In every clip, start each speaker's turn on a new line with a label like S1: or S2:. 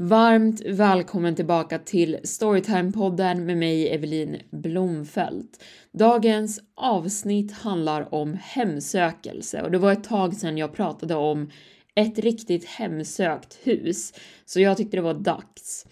S1: Varmt välkommen tillbaka till Storytime-podden med mig Evelin Blomfelt. Dagens avsnitt handlar om hemsökelse och det var ett tag sedan jag pratade om ett riktigt hemsökt hus, så jag tyckte det var dags.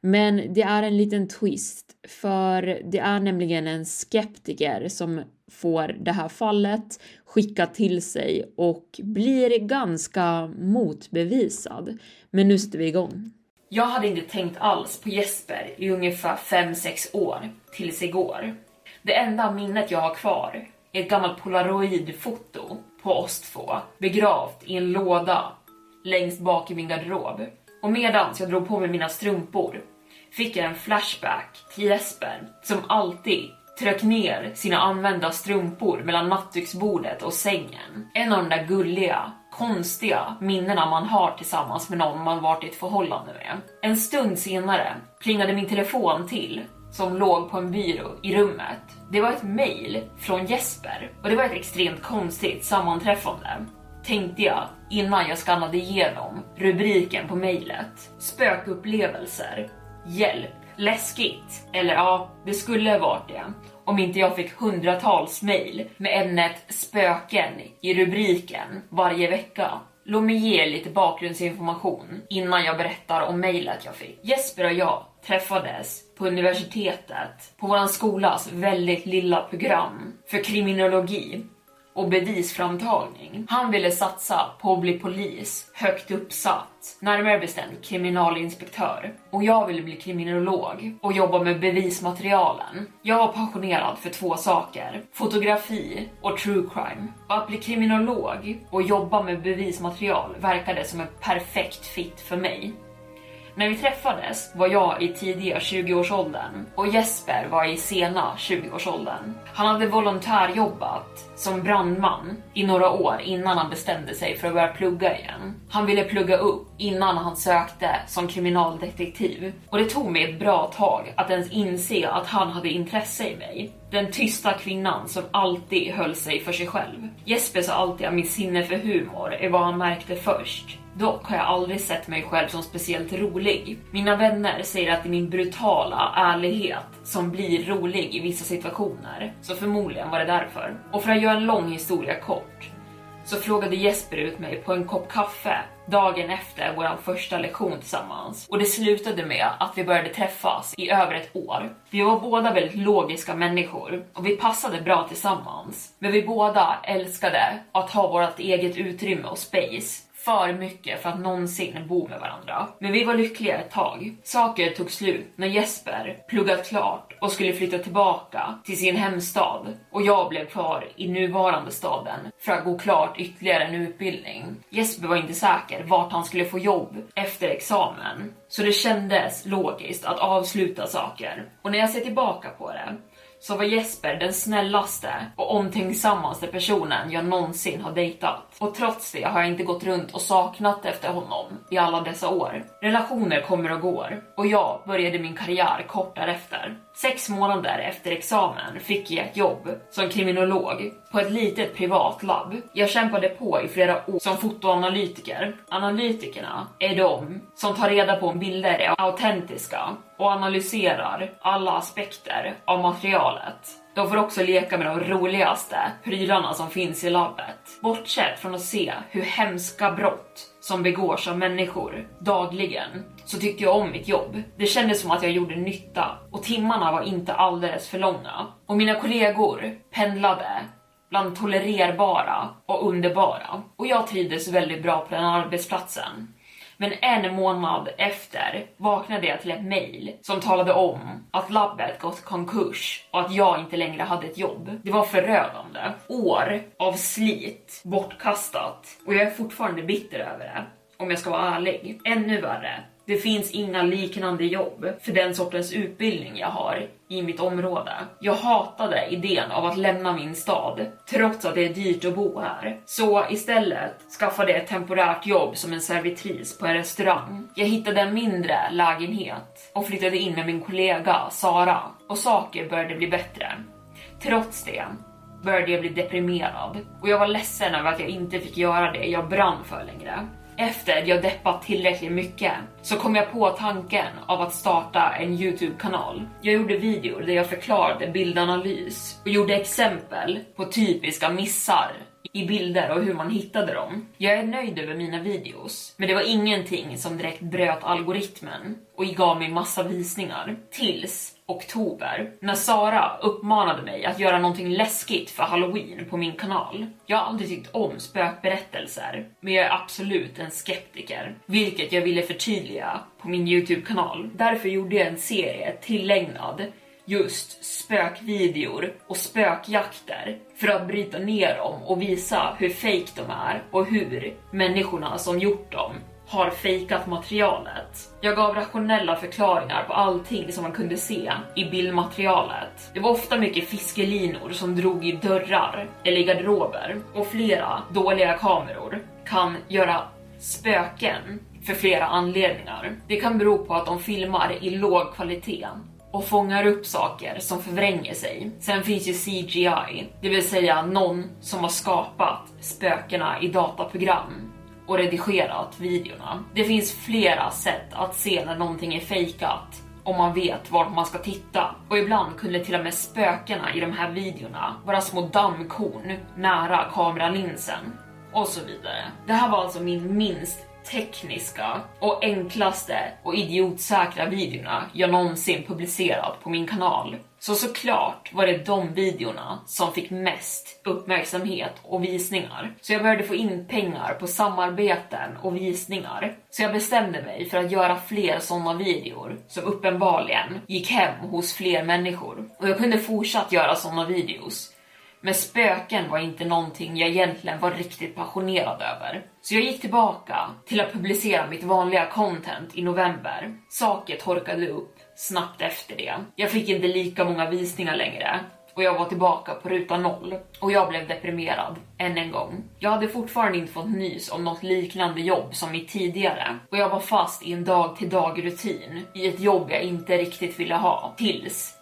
S1: Men det är en liten twist, för det är nämligen en skeptiker som får det här fallet skickat till sig och blir ganska motbevisad. Men nu sätter vi igång. Jag hade inte tänkt alls på Jesper i ungefär 5-6 år, tills igår. Det enda minnet jag har kvar är ett gammalt polaroidfoto på oss två, begravt i en låda längst bak i min garderob. Och medans jag drog på mig mina strumpor fick jag en flashback till Jesper som alltid tröck ner sina använda strumpor mellan nattduksbordet och sängen. En av de där gulliga, konstiga minnena man har tillsammans med någon man varit i ett förhållande med. En stund senare plingade min telefon till som låg på en byrå i rummet. Det var ett mail från Jesper och det var ett extremt konstigt sammanträffande tänkte jag innan jag skannade igenom rubriken på mejlet. Spökupplevelser. Hjälp. Läskigt. Eller ja, det skulle ha varit det. Om inte jag fick hundratals mejl med ämnet spöken i rubriken varje vecka. Låt mig ge lite bakgrundsinformation innan jag berättar om mejlet jag fick. Jesper och jag träffades på universitetet på vår skolas väldigt lilla program för kriminologi och bevisframtagning. Han ville satsa på att bli polis, högt uppsatt, närmare bestämt kriminalinspektör. Och jag ville bli kriminolog och jobba med bevismaterialen. Jag var passionerad för två saker, fotografi och true crime. Och att bli kriminolog och jobba med bevismaterial verkade som en perfekt fit för mig. När vi träffades var jag i tidiga 20-årsåldern och Jesper var i sena 20-årsåldern. Han hade volontärjobbat som brandman i några år innan han bestämde sig för att börja plugga igen. Han ville plugga upp innan han sökte som kriminaldetektiv och det tog mig ett bra tag att ens inse att han hade intresse i mig. Den tysta kvinnan som alltid höll sig för sig själv. Jesper sa alltid att mitt sinne för humor är vad han märkte först. Dock har jag aldrig sett mig själv som speciellt rolig. Mina vänner säger att det är min brutala ärlighet som blir rolig i vissa situationer, så förmodligen var det därför. Och för att göra en lång historia kort, så frågade Jesper ut mig på en kopp kaffe dagen efter vår första lektion tillsammans. Och det slutade med att vi började träffas i över ett år. Vi var båda väldigt logiska människor och vi passade bra tillsammans. Men vi båda älskade att ha vårt eget utrymme och space för mycket för att någonsin bo med varandra. Men vi var lyckliga ett tag. Saker tog slut när Jesper pluggat klart och skulle flytta tillbaka till sin hemstad och jag blev kvar i nuvarande staden för att gå klart ytterligare en utbildning. Jesper var inte säker vart han skulle få jobb efter examen, så det kändes logiskt att avsluta saker. Och när jag ser tillbaka på det så var Jesper den snällaste och omtänksammaste personen jag någonsin har dejtat. Och trots det har jag inte gått runt och saknat efter honom i alla dessa år. Relationer kommer och går och jag började min karriär kort därefter. Sex månader efter examen fick jag ett jobb som kriminolog på ett litet privat labb. Jag kämpade på i flera år som fotoanalytiker. Analytikerna är de som tar reda på om bilder är autentiska och analyserar alla aspekter av materialet. De får också leka med de roligaste prylarna som finns i labbet. Bortsett från att se hur hemska brott som begås av människor dagligen så tyckte jag om mitt jobb. Det kändes som att jag gjorde nytta och timmarna var inte alldeles för långa. Och mina kollegor pendlade bland tolererbara och underbara. Och jag trivdes väldigt bra på den arbetsplatsen. Men en månad efter vaknade jag till ett mail som talade om att labbet gått konkurs och att jag inte längre hade ett jobb. Det var förödande. År av slit bortkastat och jag är fortfarande bitter över det. Om jag ska vara ärlig. Ännu värre det finns inga liknande jobb för den sortens utbildning jag har i mitt område. Jag hatade idén av att lämna min stad, trots att det är dyrt att bo här. Så istället skaffade jag ett temporärt jobb som en servitris på en restaurang. Jag hittade en mindre lägenhet och flyttade in med min kollega Sara och saker började bli bättre. Trots det började jag bli deprimerad och jag var ledsen över att jag inte fick göra det jag brann för längre. Efter jag deppat tillräckligt mycket så kom jag på tanken av att starta en Youtube-kanal. Jag gjorde videor där jag förklarade bildanalys och gjorde exempel på typiska missar i bilder och hur man hittade dem. Jag är nöjd över mina videos, men det var ingenting som direkt bröt algoritmen och gav mig massa visningar. Tills oktober, när Sara uppmanade mig att göra någonting läskigt för halloween på min kanal. Jag har aldrig tyckt om spökberättelser, men jag är absolut en skeptiker, vilket jag ville förtydliga på min Youtube-kanal. Därför gjorde jag en serie tillägnad just spökvideor och spökjakter för att bryta ner dem och visa hur fake de är och hur människorna som gjort dem har fejkat materialet. Jag gav rationella förklaringar på allting som man kunde se i bildmaterialet. Det var ofta mycket fiskelinor som drog i dörrar eller i garderober och flera dåliga kameror kan göra spöken för flera anledningar. Det kan bero på att de filmar i låg kvalitet och fångar upp saker som förvränger sig. Sen finns ju CGI, det vill säga någon som har skapat spökena i dataprogram och redigerat videorna. Det finns flera sätt att se när någonting är fejkat om man vet vart man ska titta. Och ibland kunde till och med spökena i de här videorna vara små dammkorn nära kameralinsen och så vidare. Det här var alltså min minst tekniska och enklaste och idiotsäkra videorna jag någonsin publicerat på min kanal. Så såklart var det de videorna som fick mest uppmärksamhet och visningar. Så jag började få in pengar på samarbeten och visningar. Så jag bestämde mig för att göra fler sådana videor som uppenbarligen gick hem hos fler människor. Och jag kunde fortsatt göra sådana videos men spöken var inte någonting jag egentligen var riktigt passionerad över. Så jag gick tillbaka till att publicera mitt vanliga content i november. Saker torkade upp snabbt efter det. Jag fick inte lika många visningar längre och jag var tillbaka på ruta noll och jag blev deprimerad än en gång. Jag hade fortfarande inte fått nys om något liknande jobb som mitt tidigare och jag var fast i en dag till dag rutin i ett jobb jag inte riktigt ville ha tills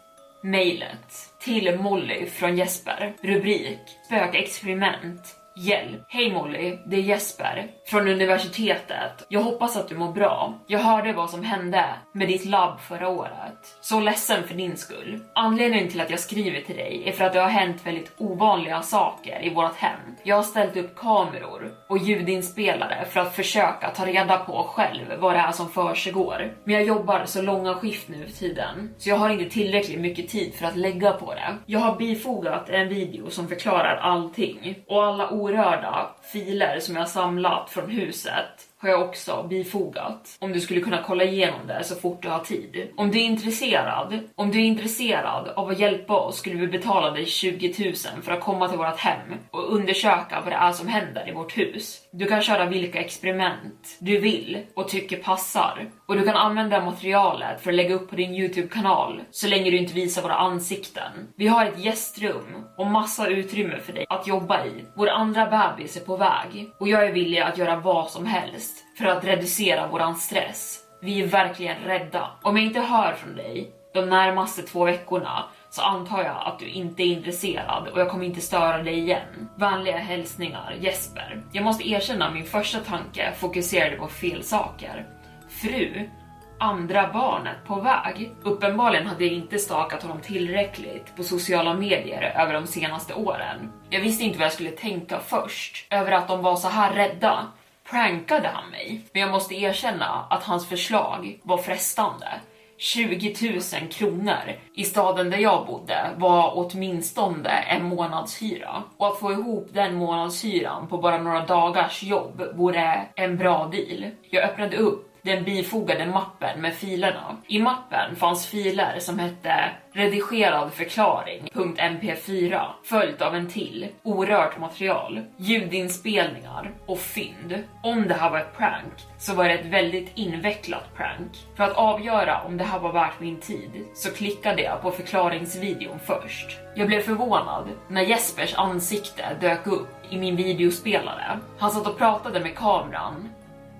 S1: mejlet till Molly från Jesper. Rubrik Spökexperiment Hjälp! Hej Molly, det är Jesper från universitetet. Jag hoppas att du mår bra. Jag hörde vad som hände med ditt labb förra året. Så ledsen för din skull. Anledningen till att jag skriver till dig är för att det har hänt väldigt ovanliga saker i vårt hem. Jag har ställt upp kameror och ljudinspelare för att försöka ta reda på själv vad det är som försiggår. Men jag jobbar så långa skift nu för tiden, så jag har inte tillräckligt mycket tid för att lägga på det. Jag har bifogat en video som förklarar allting och alla orörda filer som jag har samlat från huset har jag också bifogat. Om du skulle kunna kolla igenom det så fort du har tid. Om du är intresserad, om du är intresserad av att hjälpa oss skulle vi betala dig 20 000 för att komma till vårt hem och undersöka vad det är som händer i vårt hus. Du kan köra vilka experiment du vill och tycker passar. Och du kan använda materialet för att lägga upp på din Youtube-kanal så länge du inte visar våra ansikten. Vi har ett gästrum och massa utrymme för dig att jobba i. Vår andra bebis är på väg och jag är villig att göra vad som helst för att reducera våran stress. Vi är verkligen rädda. Om jag inte hör från dig de närmaste två veckorna så antar jag att du inte är intresserad och jag kommer inte störa dig igen. Vänliga hälsningar Jesper. Jag måste erkänna min första tanke fokuserade på fel saker. Fru, andra barnet på väg. Uppenbarligen hade jag inte stakat honom tillräckligt på sociala medier över de senaste åren. Jag visste inte vad jag skulle tänka först, över att de var så här rädda. Prankade han mig? Men jag måste erkänna att hans förslag var frestande. 20 000 kronor i staden där jag bodde var åtminstone en månadshyra. Och att få ihop den månadshyran på bara några dagars jobb vore en bra deal. Jag öppnade upp den bifogade mappen med filerna. I mappen fanns filer som hette redigerad förklaring .mp4 följt av en till orört material, ljudinspelningar och fynd. Om det här var ett prank så var det ett väldigt invecklat prank. För att avgöra om det här var värt min tid så klickade jag på förklaringsvideon först. Jag blev förvånad när Jespers ansikte dök upp i min videospelare. Han satt och pratade med kameran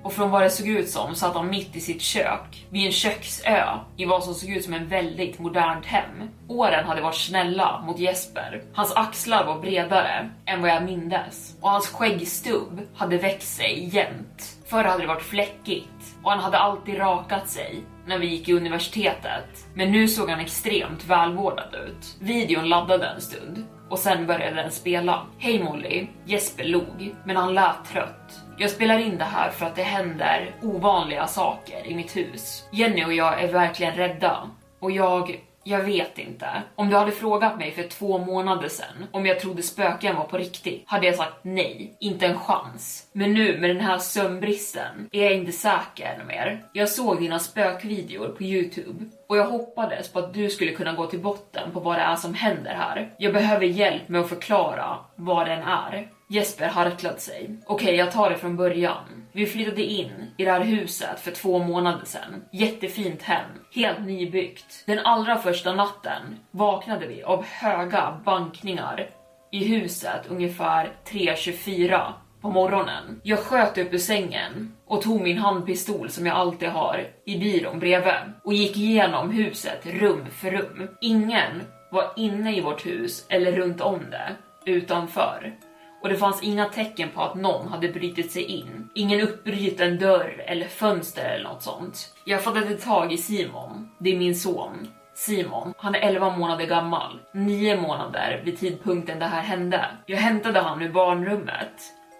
S1: och från vad det såg ut som satt han mitt i sitt kök vid en köksö i vad som såg ut som en väldigt modernt hem. Åren hade varit snälla mot Jesper. Hans axlar var bredare än vad jag mindes och hans skäggstubb hade växt sig jämnt. Förr hade det varit fläckigt och han hade alltid rakat sig när vi gick i universitetet. Men nu såg han extremt välvårdad ut. Videon laddade en stund och sen började den spela. Hej Molly, Jesper log, men han lät trött. Jag spelar in det här för att det händer ovanliga saker i mitt hus. Jenny och jag är verkligen rädda och jag jag vet inte. Om du hade frågat mig för två månader sedan om jag trodde spöken var på riktigt hade jag sagt nej, inte en chans. Men nu med den här sömnbristen är jag inte säker ännu mer. Jag såg dina spökvideor på Youtube och jag hoppades på att du skulle kunna gå till botten på vad det är som händer här. Jag behöver hjälp med att förklara vad den är. Jesper harklade sig. Okej, okay, jag tar det från början. Vi flyttade in i det här huset för två månader sedan. Jättefint hem, helt nybyggt. Den allra första natten vaknade vi av höga bankningar i huset ungefär 3.24 på morgonen. Jag sköt upp ur sängen och tog min handpistol som jag alltid har i byrån bredvid och gick igenom huset rum för rum. Ingen var inne i vårt hus eller runt om det, utanför och det fanns inga tecken på att någon hade brutit sig in. Ingen uppbruten dörr eller fönster eller något sånt. Jag fattade tag i Simon, det är min son. Simon, han är 11 månader gammal, 9 månader vid tidpunkten det här hände. Jag hämtade han ur barnrummet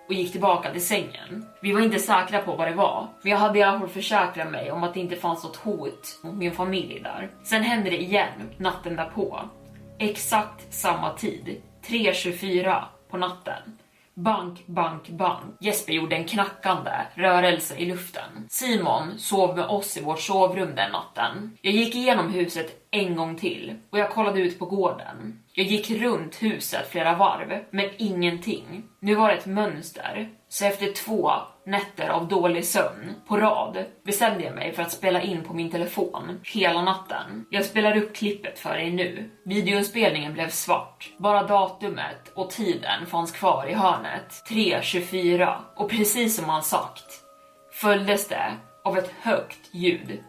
S1: och gick tillbaka till sängen. Vi var inte säkra på vad det var, men jag hade i alla fall försäkrat mig om att det inte fanns något hot mot min familj där. Sen hände det igen natten därpå. Exakt samma tid, 3.24 på natten. Bank, bank, bank. Jesper gjorde en knackande rörelse i luften. Simon sov med oss i vårt sovrum den natten. Jag gick igenom huset en gång till och jag kollade ut på gården. Jag gick runt huset flera varv, men ingenting. Nu var det ett mönster. Så efter två nätter av dålig sömn på rad bestämde jag mig för att spela in på min telefon hela natten. Jag spelar upp klippet för dig nu. Videoinspelningen blev svart. Bara datumet och tiden fanns kvar i hörnet. 3.24 och precis som han sagt följdes det av ett högt ljud.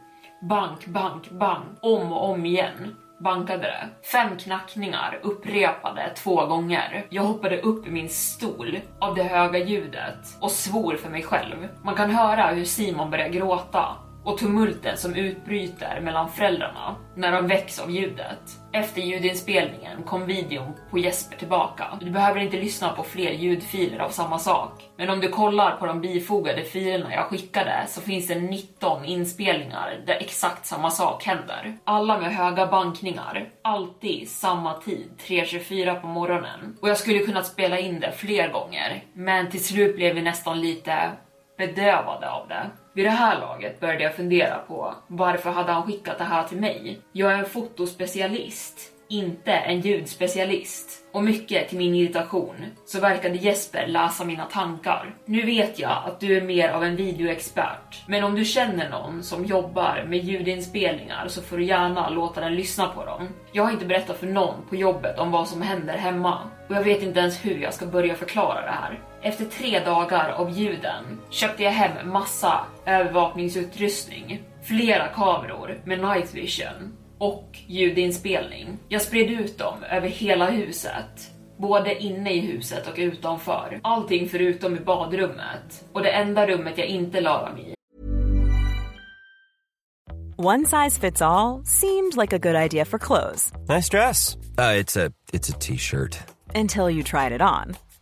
S1: Bank, bank, bank, om och om igen bankade det. Fem knackningar upprepade två gånger. Jag hoppade upp i min stol av det höga ljudet och svor för mig själv. Man kan höra hur Simon börjar gråta och tumulten som utbryter mellan föräldrarna när de väcks av ljudet. Efter ljudinspelningen kom videon på Jesper tillbaka. Du behöver inte lyssna på fler ljudfiler av samma sak. Men om du kollar på de bifogade filerna jag skickade så finns det 19 inspelningar där exakt samma sak händer. Alla med höga bankningar, alltid samma tid, 3.24 på morgonen. Och jag skulle kunnat spela in det fler gånger, men till slut blev vi nästan lite bedövade av det. Vid det här laget började jag fundera på varför hade han skickat det här till mig? Jag är en fotospecialist, inte en ljudspecialist. Och mycket till min irritation så verkade Jesper läsa mina tankar. Nu vet jag att du är mer av en videoexpert, men om du känner någon som jobbar med ljudinspelningar så får du gärna låta den lyssna på dem. Jag har inte berättat för någon på jobbet om vad som händer hemma och jag vet inte ens hur jag ska börja förklara det här. Efter tre dagar av ljuden köpte jag hem massa övervakningsutrustning, flera kameror med night vision och ljudinspelning. Jag spred ut dem över hela huset. Både inne i huset och utanför. Allting förutom i badrummet. Och det enda rummet jag inte la dem i
S2: One size fits all seemed like a good idea for clothes.
S3: Nice dress. Uh, it's a it's a t-shirt.
S2: Until you tried it on.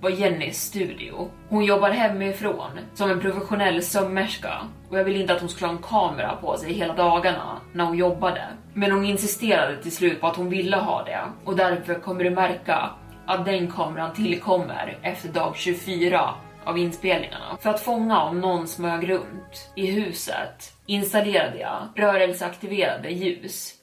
S1: Var Jennys studio. Hon jobbar hemifrån som en professionell sömmerska och jag ville inte att hon skulle ha en kamera på sig hela dagarna när hon jobbade. Men hon insisterade till slut på att hon ville ha det och därför kommer du märka att den kameran tillkommer efter dag 24 av inspelningarna. För att fånga om någon smög runt i huset installerade jag rörelseaktiverade ljus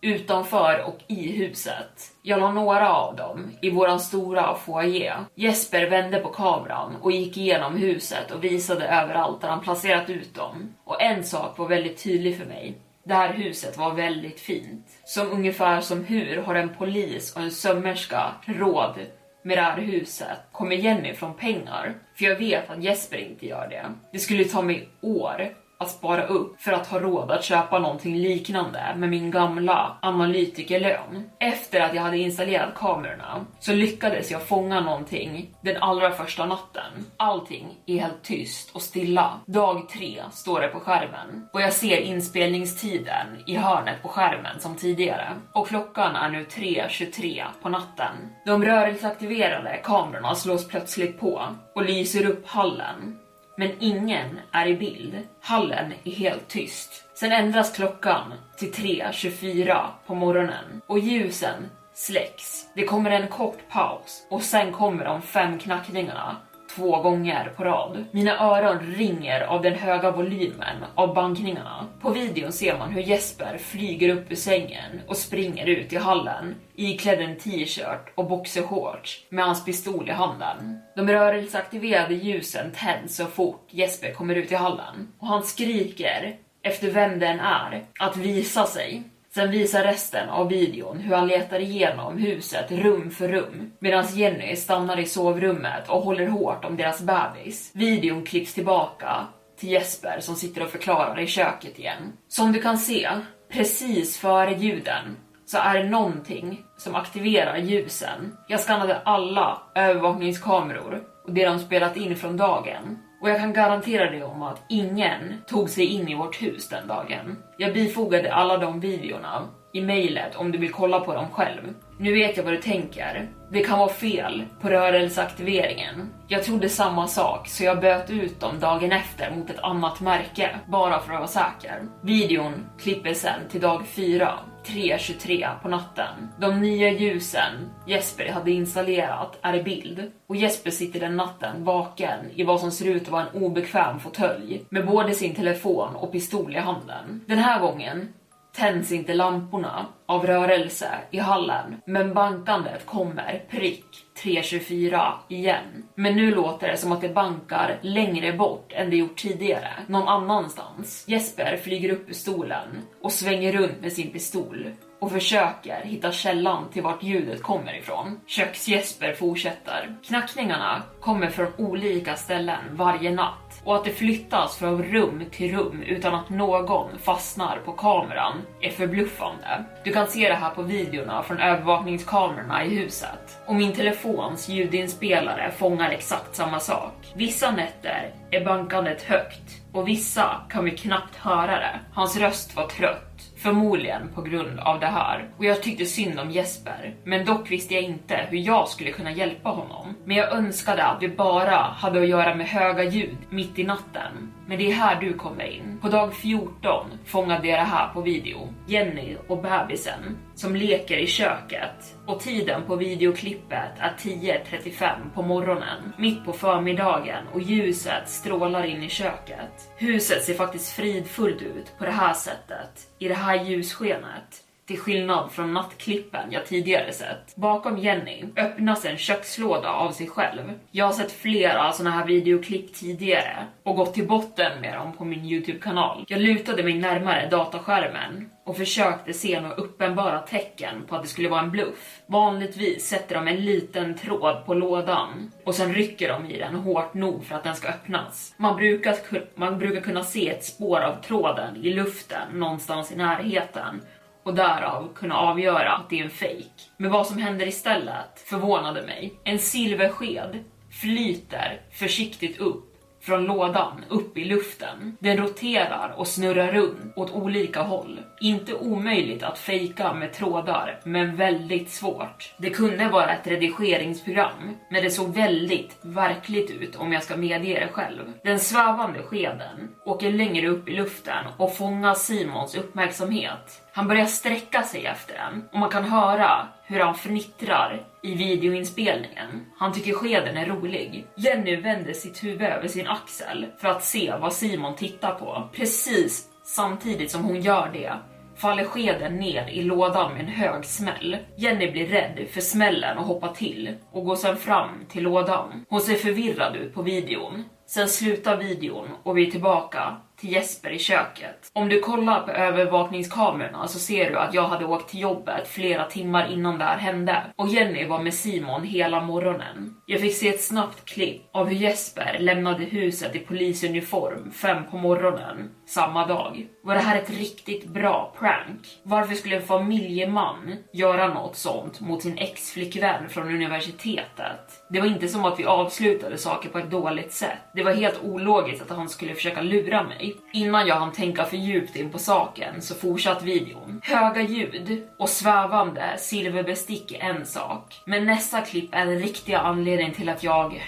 S1: utanför och i huset. Jag la några av dem i våran stora foyer. Jesper vände på kameran och gick igenom huset och visade överallt där han placerat ut dem. Och en sak var väldigt tydlig för mig. Det här huset var väldigt fint. Som ungefär som hur har en polis och en sömmerska råd med det här huset? Kommer Jenny från pengar? För jag vet att Jesper inte gör det. Det skulle ta mig år att spara upp för att ha råd att köpa någonting liknande med min gamla analytikerlön. Efter att jag hade installerat kamerorna så lyckades jag fånga någonting den allra första natten. Allting är helt tyst och stilla. Dag tre står det på skärmen och jag ser inspelningstiden i hörnet på skärmen som tidigare. Och klockan är nu 3.23 på natten. De rörelseaktiverade kamerorna slås plötsligt på och lyser upp hallen men ingen är i bild. Hallen är helt tyst. Sen ändras klockan till 3.24 på morgonen och ljusen släcks. Det kommer en kort paus och sen kommer de fem knackningarna två gånger på rad. Mina öron ringer av den höga volymen av bankningarna. På videon ser man hur Jesper flyger upp ur sängen och springer ut i hallen iklädd en t-shirt och boxershorts med hans pistol i handen. De rörelseaktiverade ljusen tänds så fort Jesper kommer ut i hallen och han skriker efter vem den är att visa sig. Sen visar resten av videon hur han letar igenom huset rum för rum medan Jenny stannar i sovrummet och håller hårt om deras bebis. Videon klipps tillbaka till Jesper som sitter och förklarar i köket igen. Som du kan se, precis före ljuden så är det någonting som aktiverar ljusen. Jag skannade alla övervakningskameror och det de spelat in från dagen och jag kan garantera dig om att ingen tog sig in i vårt hus den dagen. Jag bifogade alla de videorna i mejlet om du vill kolla på dem själv. Nu vet jag vad du tänker. Det kan vara fel på rörelseaktiveringen. Jag trodde samma sak så jag böt ut dem dagen efter mot ett annat märke bara för att vara säker. Videon klipper sen till dag 4 3.23 på natten. De nya ljusen Jesper hade installerat är i bild och Jesper sitter den natten vaken i vad som ser ut att vara en obekväm fåtölj med både sin telefon och pistol i handen. Den här gången tänds inte lamporna av rörelse i hallen, men bankandet kommer prick 3.24 igen. Men nu låter det som att det bankar längre bort än det gjort tidigare, någon annanstans. Jesper flyger upp ur stolen och svänger runt med sin pistol och försöker hitta källan till vart ljudet kommer ifrån. Köks-Jesper fortsätter. Knackningarna kommer från olika ställen varje natt och att det flyttas från rum till rum utan att någon fastnar på kameran är förbluffande. Du kan se det här på videorna från övervakningskamerorna i huset och min telefons ljudinspelare fångar exakt samma sak. Vissa nätter är bankandet högt och vissa kan vi knappt höra det. Hans röst var trött Förmodligen på grund av det här. Och jag tyckte synd om Jesper. Men dock visste jag inte hur jag skulle kunna hjälpa honom. Men jag önskade att vi bara hade att göra med höga ljud mitt i natten. Men det är här du kommer in. På dag 14 fångade jag det här på video. Jenny och bebisen som leker i köket och tiden på videoklippet är 10.35 på morgonen, mitt på förmiddagen och ljuset strålar in i köket. Huset ser faktiskt fridfullt ut på det här sättet, i det här ljusskenet. Till skillnad från nattklippen jag tidigare sett. Bakom Jenny öppnas en kökslåda av sig själv. Jag har sett flera såna här videoklipp tidigare och gått till botten med dem på min Youtube-kanal. Jag lutade mig närmare dataskärmen och försökte se några uppenbara tecken på att det skulle vara en bluff. Vanligtvis sätter de en liten tråd på lådan och sen rycker de i den hårt nog för att den ska öppnas. Man brukar, man brukar kunna se ett spår av tråden i luften någonstans i närheten och därav kunna avgöra att det är en fake. Men vad som händer istället förvånade mig. En silversked flyter försiktigt upp från lådan upp i luften. Den roterar och snurrar runt åt olika håll. Inte omöjligt att fejka med trådar, men väldigt svårt. Det kunde vara ett redigeringsprogram, men det såg väldigt verkligt ut om jag ska medge det själv. Den svävande skeden åker längre upp i luften och fångar Simons uppmärksamhet. Han börjar sträcka sig efter den och man kan höra hur han fnittrar i videoinspelningen. Han tycker skeden är rolig. Jenny vänder sitt huvud över sin axel för att se vad Simon tittar på. Precis samtidigt som hon gör det faller skeden ner i lådan med en hög smäll. Jenny blir rädd för smällen och hoppar till och går sedan fram till lådan. Hon ser förvirrad ut på videon. Sen slutar videon och vi är tillbaka till Jesper i köket. Om du kollar på övervakningskamerorna så ser du att jag hade åkt till jobbet flera timmar innan det här hände och Jenny var med Simon hela morgonen. Jag fick se ett snabbt klipp av hur Jesper lämnade huset i polisuniform fem på morgonen samma dag. Var det här ett riktigt bra prank? Varför skulle en familjeman göra något sånt mot sin ex-flickvän från universitetet? Det var inte som att vi avslutade saker på ett dåligt sätt. Det var helt ologiskt att han skulle försöka lura mig. Innan jag hann tänka för djupt in på saken så fortsatte videon. Höga ljud och svävande silverbestick är en sak. Men nästa klipp är den riktiga anledningen till att jag...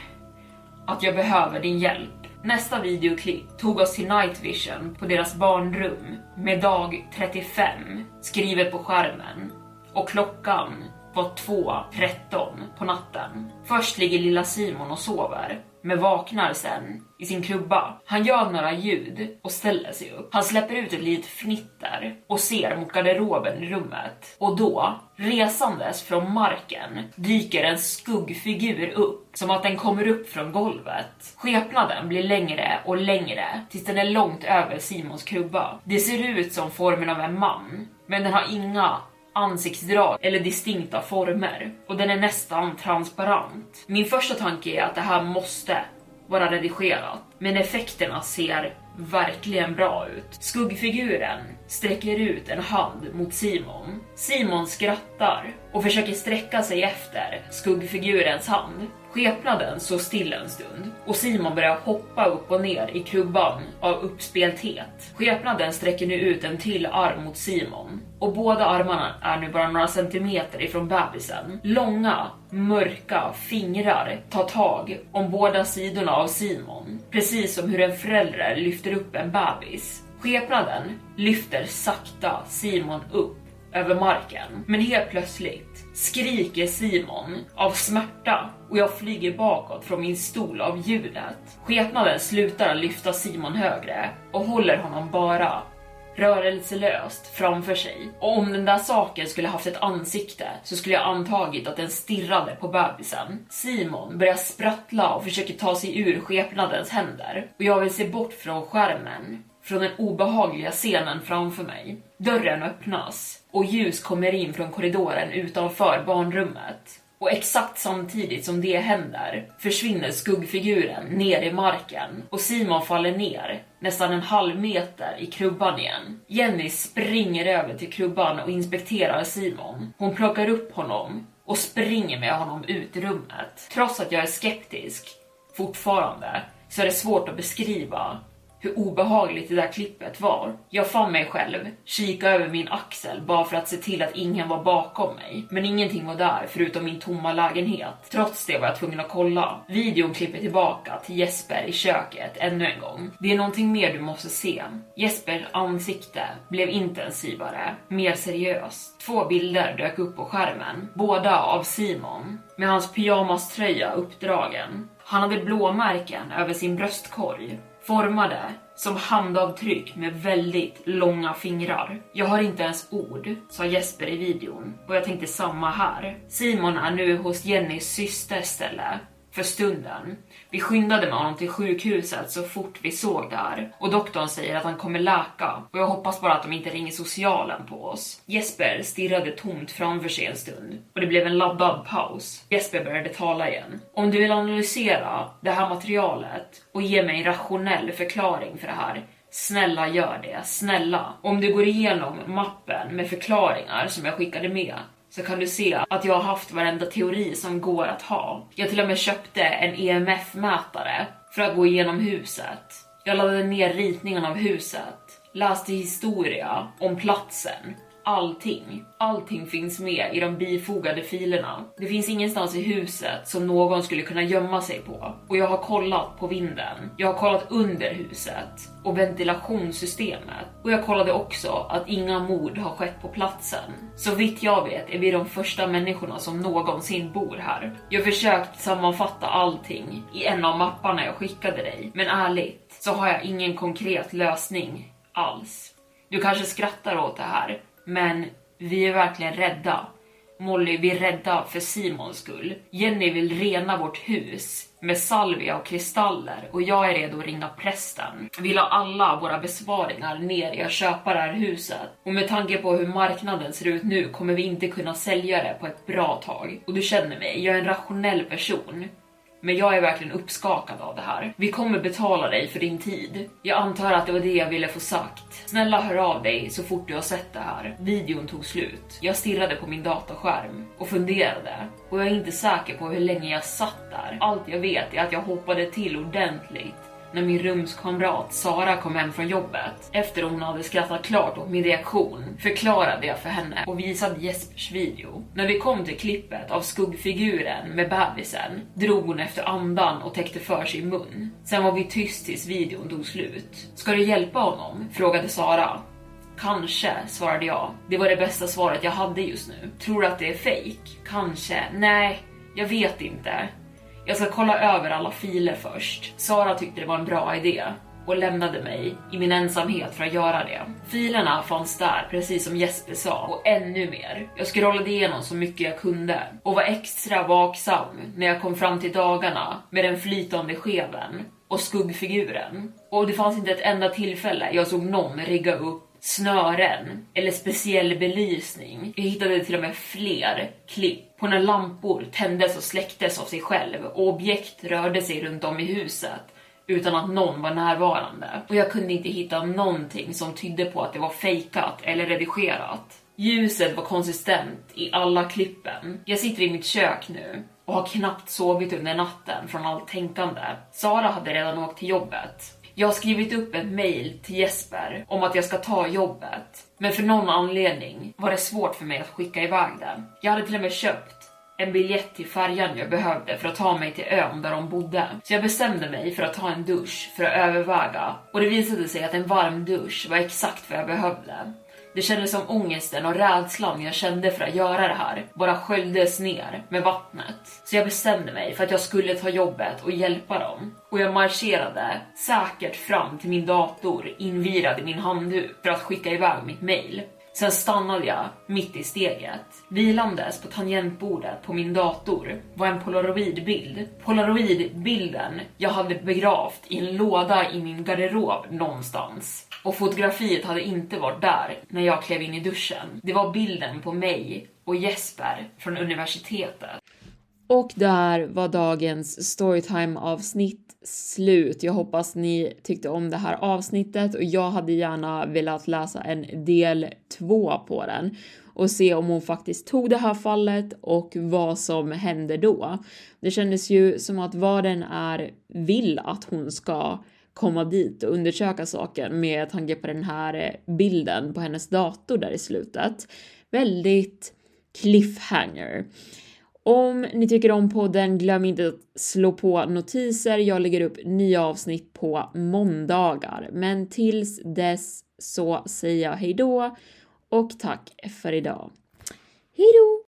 S1: att jag behöver din hjälp. Nästa videoklipp tog oss till Night Vision på deras barnrum med dag 35 skrivet på skärmen och klockan var 2.13 på natten. Först ligger lilla Simon och sover men vaknar sen i sin krubba. Han gör några ljud och ställer sig upp. Han släpper ut ett litet fnitter och ser mot garderoben i rummet. Och då, resandes från marken, dyker en skuggfigur upp som att den kommer upp från golvet. Skepnaden blir längre och längre tills den är långt över Simons krubba. Det ser ut som formen av en man, men den har inga ansiktsdrag eller distinkta former och den är nästan transparent. Min första tanke är att det här måste vara redigerat, men effekterna ser verkligen bra ut. Skuggfiguren sträcker ut en hand mot Simon. Simon skrattar och försöker sträcka sig efter skuggfigurens hand. Skepnaden står still en stund och Simon börjar hoppa upp och ner i krubban av uppspelthet. Skepnaden sträcker nu ut en till arm mot Simon och båda armarna är nu bara några centimeter ifrån bebisen. Långa, mörka fingrar tar tag om båda sidorna av Simon, precis som hur en förälder lyfter upp en bebis. Skepnaden lyfter sakta Simon upp över marken, men helt plötsligt skriker Simon av smärta och jag flyger bakåt från min stol av ljudet. Skepnaden slutar lyfta Simon högre och håller honom bara rörelselöst framför sig. Och om den där saken skulle haft ett ansikte så skulle jag antagit att den stirrade på bebisen. Simon börjar sprattla och försöker ta sig ur skepnadens händer och jag vill se bort från skärmen från den obehagliga scenen framför mig. Dörren öppnas och ljus kommer in från korridoren utanför barnrummet. Och exakt samtidigt som det händer försvinner skuggfiguren ner i marken och Simon faller ner nästan en halv meter i krubban igen. Jenny springer över till krubban och inspekterar Simon. Hon plockar upp honom och springer med honom ut i rummet. Trots att jag är skeptisk fortfarande så är det svårt att beskriva hur obehagligt det där klippet var. Jag fann mig själv kika över min axel bara för att se till att ingen var bakom mig. Men ingenting var där förutom min tomma lägenhet. Trots det var jag tvungen att kolla. Videon klipper tillbaka till Jesper i köket ännu en gång. Det är någonting mer du måste se. Jespers ansikte blev intensivare, mer seriöst. Två bilder dök upp på skärmen, båda av Simon med hans pyjamaströja uppdragen. Han hade blåmärken över sin bröstkorg formade som handavtryck med väldigt långa fingrar. Jag har inte ens ord, sa Jesper i videon och jag tänkte samma här. Simon är nu hos Jennys syster ställe för stunden. Vi skyndade med honom till sjukhuset så fort vi såg där och doktorn säger att han kommer läka och jag hoppas bara att de inte ringer socialen på oss. Jesper stirrade tomt framför sig en stund och det blev en laddad paus. Jesper började tala igen. Om du vill analysera det här materialet och ge mig en rationell förklaring för det här Snälla gör det, snälla. Om du går igenom mappen med förklaringar som jag skickade med så kan du se att jag har haft varenda teori som går att ha. Jag till och med köpte en EMF-mätare för att gå igenom huset. Jag laddade ner ritningen av huset, läste historia om platsen allting. Allting finns med i de bifogade filerna. Det finns ingenstans i huset som någon skulle kunna gömma sig på. Och jag har kollat på vinden. Jag har kollat under huset och ventilationssystemet. Och jag kollade också att inga mord har skett på platsen. Så vitt jag vet är vi de första människorna som någonsin bor här. Jag har försökt sammanfatta allting i en av mapparna jag skickade dig, men ärligt så har jag ingen konkret lösning alls. Du kanske skrattar åt det här, men vi är verkligen rädda. Molly, vi är rädda för Simons skull. Jenny vill rena vårt hus med salvia och kristaller och jag är redo att ringa prästen. Vi la alla våra besparingar ner i att köpa det här huset och med tanke på hur marknaden ser ut nu kommer vi inte kunna sälja det på ett bra tag. Och du känner mig, jag är en rationell person. Men jag är verkligen uppskakad av det här. Vi kommer betala dig för din tid. Jag antar att det var det jag ville få sagt. Snälla hör av dig så fort du har sett det här. Videon tog slut. Jag stirrade på min dataskärm och funderade. Och jag är inte säker på hur länge jag satt där. Allt jag vet är att jag hoppade till ordentligt när min rumskamrat Sara kom hem från jobbet. Efter hon hade skrattat klart åt min reaktion förklarade jag för henne och visade Jespers video. När vi kom till klippet av skuggfiguren med bebisen drog hon efter andan och täckte för sin mun. Sen var vi tyst tills videon tog slut. Ska du hjälpa honom? frågade Sara. Kanske, svarade jag. Det var det bästa svaret jag hade just nu. Tror du att det är fejk? Kanske. Nej, jag vet inte. Jag ska kolla över alla filer först. Sara tyckte det var en bra idé och lämnade mig i min ensamhet för att göra det. Filerna fanns där, precis som Jesper sa, och ännu mer. Jag scrollade igenom så mycket jag kunde och var extra vaksam när jag kom fram till dagarna med den flytande skeven och skuggfiguren. Och det fanns inte ett enda tillfälle jag såg någon rigga upp snören eller speciell belysning. Jag hittade till och med fler klipp på när lampor tändes och släcktes av sig själv och objekt rörde sig runt om i huset utan att någon var närvarande. Och jag kunde inte hitta någonting som tydde på att det var fejkat eller redigerat. Ljuset var konsistent i alla klippen. Jag sitter i mitt kök nu och har knappt sovit under natten från allt tänkande. Sara hade redan åkt till jobbet. Jag har skrivit upp ett mail till Jesper om att jag ska ta jobbet, men för någon anledning var det svårt för mig att skicka iväg det. Jag hade till och med köpt en biljett till färjan jag behövde för att ta mig till ön där de bodde. Så jag bestämde mig för att ta en dusch för att överväga och det visade sig att en varm dusch var exakt vad jag behövde. Det kändes som ångesten och rädslan jag kände för att göra det här bara sköljdes ner med vattnet. Så jag bestämde mig för att jag skulle ta jobbet och hjälpa dem. Och jag marscherade säkert fram till min dator invirad i min handduk för att skicka iväg mitt mail. Sen stannade jag mitt i steget. Vilandes på tangentbordet på min dator var en polaroidbild. Polaroidbilden jag hade begravt i en låda i min garderob någonstans. Och fotografiet hade inte varit där när jag klev in i duschen. Det var bilden på mig och Jesper från universitetet. Och där var dagens storytime avsnitt slut. Jag hoppas ni tyckte om det här avsnittet och jag hade gärna velat läsa en del två på den och se om hon faktiskt tog det här fallet och vad som hände då. Det kändes ju som att vad den är vill att hon ska komma dit och undersöka saken med tanke på den här bilden på hennes dator där i slutet. Väldigt cliffhanger. Om ni tycker om podden, glöm inte att slå på notiser. Jag lägger upp nya avsnitt på måndagar. Men tills dess så säger jag hejdå och tack för idag. Hejdå!